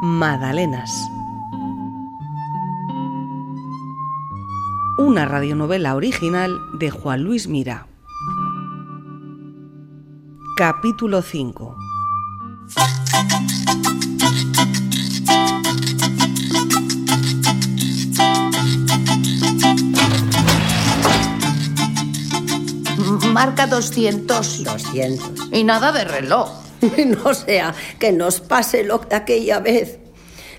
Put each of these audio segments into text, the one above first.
Madalenas. Una radionovela original de Juan Luis Mira. Capítulo 5. Marca 200. 200. Y nada de reloj. No sea que nos pase lo de aquella vez.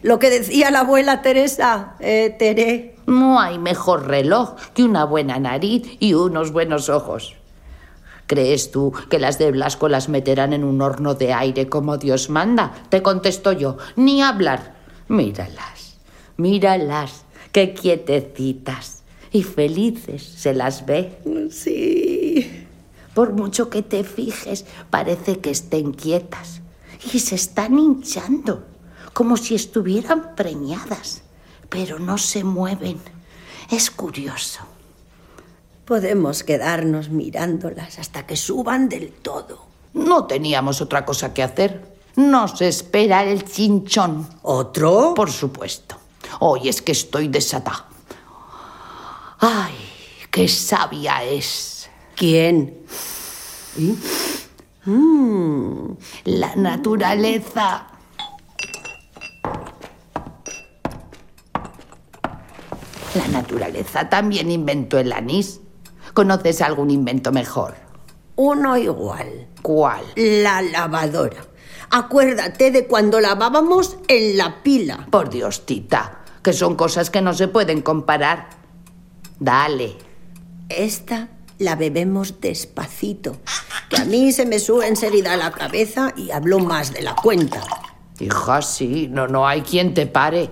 Lo que decía la abuela Teresa, eh, Teré. No hay mejor reloj que una buena nariz y unos buenos ojos. ¿Crees tú que las de Blasco las meterán en un horno de aire como Dios manda? Te contesto yo, ni hablar. Míralas, míralas, qué quietecitas y felices se las ve. Sí. Por mucho que te fijes, parece que estén quietas y se están hinchando, como si estuvieran preñadas, pero no se mueven. Es curioso. Podemos quedarnos mirándolas hasta que suban del todo. No teníamos otra cosa que hacer. Nos espera el chinchón. ¿Otro? Por supuesto. Hoy es que estoy desatada. ¡Ay, qué sabia es! ¿Quién? La naturaleza. La naturaleza también inventó el anís. ¿Conoces algún invento mejor? Uno igual. ¿Cuál? La lavadora. Acuérdate de cuando lavábamos en la pila. Por Dios, tita, que son cosas que no se pueden comparar. Dale. Esta la bebemos despacito, que a mí se me sube enseguida la cabeza y hablo más de la cuenta. Hija, sí, no, no hay quien te pare.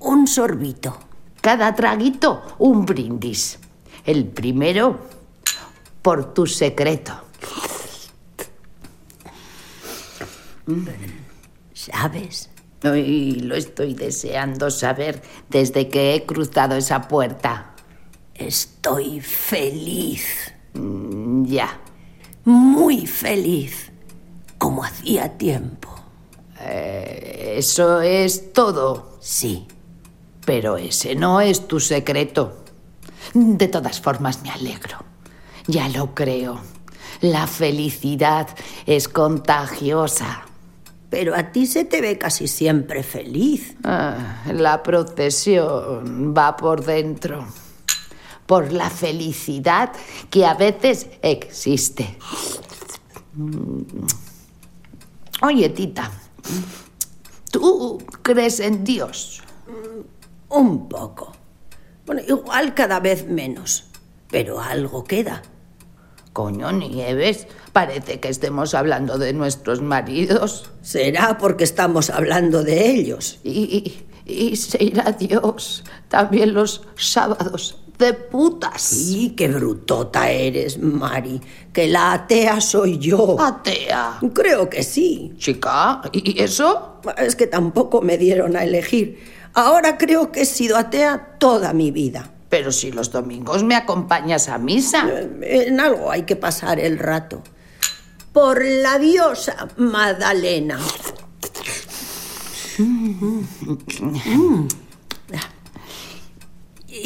Un sorbito. Cada traguito, un brindis. El primero, por tu secreto. ¿Sabes? Y lo estoy deseando saber desde que he cruzado esa puerta. Estoy feliz, Mm, Ya. muy feliz, como hacía tiempo. Eh, Eso es todo. Sí, Pero ese no es tu secreto. De todas formas, me alegro. Ya lo creo. La felicidad es contagiosa. pero a ti se te ve casi siempre feliz. Ah, la procesión va por dentro. Por la felicidad que a veces existe. Oye, tita, ¿tú crees en Dios? Un poco. Bueno, igual cada vez menos, pero algo queda. Coño, Nieves, parece que estemos hablando de nuestros maridos. Será porque estamos hablando de ellos. Y, y se irá Dios también los sábados de putas. Sí, qué brutota eres, Mari. Que la atea soy yo. Atea. Creo que sí. Chica, ¿y eso? Es que tampoco me dieron a elegir. Ahora creo que he sido atea toda mi vida. Pero si los domingos me acompañas a misa. En algo hay que pasar el rato. Por la diosa Magdalena.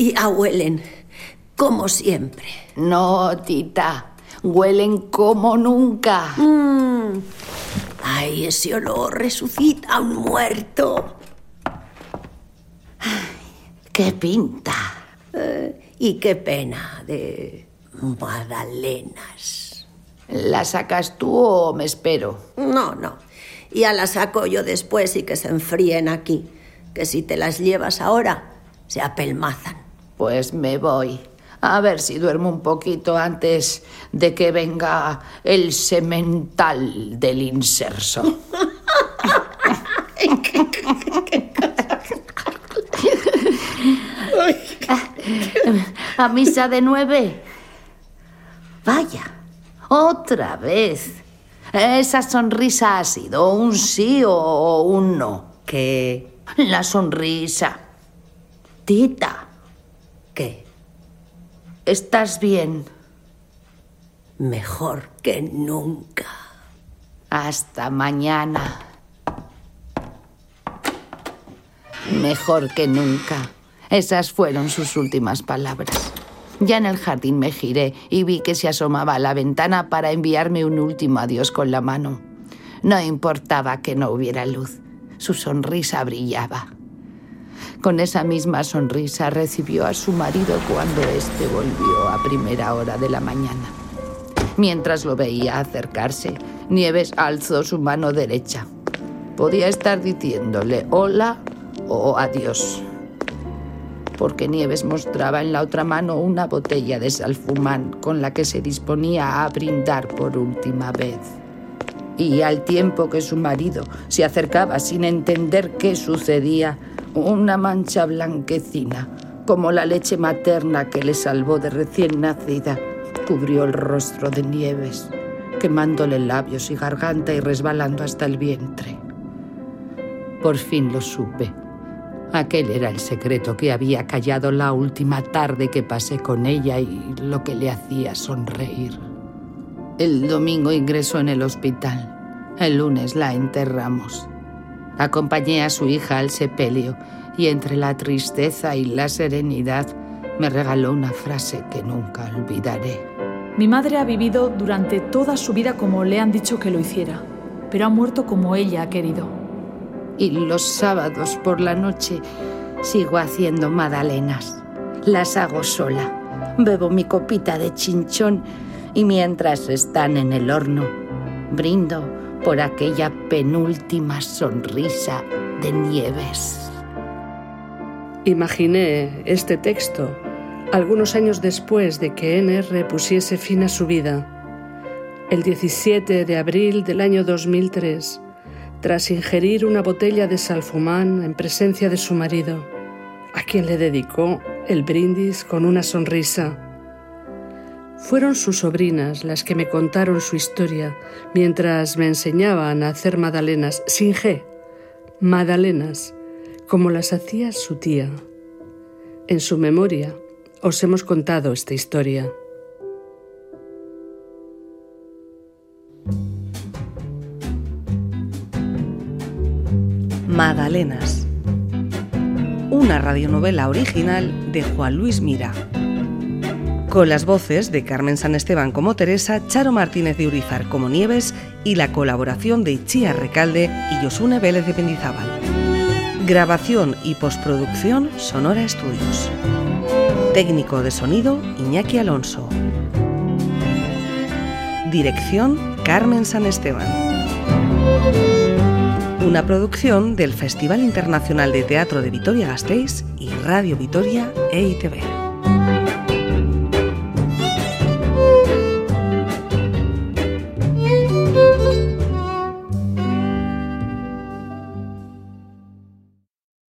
Y abuelen, como siempre. No, tita, huelen como nunca. Ay, ese olor resucita a un muerto. ¡Qué pinta! Eh, y qué pena de magdalenas. ¿La sacas tú o me espero? No, no. Ya las saco yo después y que se enfríen aquí. Que si te las llevas ahora, se apelmazan. Pues me voy. A ver si duermo un poquito antes de que venga el semental del inserso. ¿A misa de nueve? Vaya, otra vez. Esa sonrisa ha sido un sí o un no. ¿Qué? La sonrisa. Tita, ¿Qué? ¿estás bien? Mejor que nunca. Hasta mañana. Mejor que nunca. Esas fueron sus últimas palabras. Ya en el jardín me giré y vi que se asomaba a la ventana para enviarme un último adiós con la mano. No importaba que no hubiera luz. Su sonrisa brillaba. Con esa misma sonrisa recibió a su marido cuando éste volvió a primera hora de la mañana. Mientras lo veía acercarse, Nieves alzó su mano derecha. Podía estar diciéndole hola o adiós porque Nieves mostraba en la otra mano una botella de salfumán con la que se disponía a brindar por última vez. Y al tiempo que su marido se acercaba sin entender qué sucedía, una mancha blanquecina, como la leche materna que le salvó de recién nacida, cubrió el rostro de Nieves, quemándole labios y garganta y resbalando hasta el vientre. Por fin lo supe Aquel era el secreto que había callado la última tarde que pasé con ella y lo que le hacía sonreír. El domingo ingresó en el hospital. El lunes la enterramos. Acompañé a su hija al sepelio y entre la tristeza y la serenidad me regaló una frase que nunca olvidaré. Mi madre ha vivido durante toda su vida como le han dicho que lo hiciera, pero ha muerto como ella ha querido y los sábados por la noche sigo haciendo magdalenas. Las hago sola. Bebo mi copita de chinchón y mientras están en el horno, brindo por aquella penúltima sonrisa de nieves. Imaginé este texto algunos años después de que NR pusiese fin a su vida, el 17 de abril del año 2003 tras ingerir una botella de salfumán en presencia de su marido, a quien le dedicó el brindis con una sonrisa. Fueron sus sobrinas las que me contaron su historia mientras me enseñaban a hacer magdalenas sin G, magdalenas, como las hacía su tía. En su memoria os hemos contado esta historia. Madalenas. Una radionovela original de Juan Luis Mira. Con las voces de Carmen San Esteban como Teresa, Charo Martínez de Urizar como Nieves y la colaboración de Ichía Recalde y Josune Vélez de Pendizábal. Grabación y postproducción Sonora Estudios. Técnico de sonido Iñaki Alonso. Dirección Carmen San Esteban una producción del Festival Internacional de Teatro de Vitoria-Gasteiz y Radio Vitoria EITV.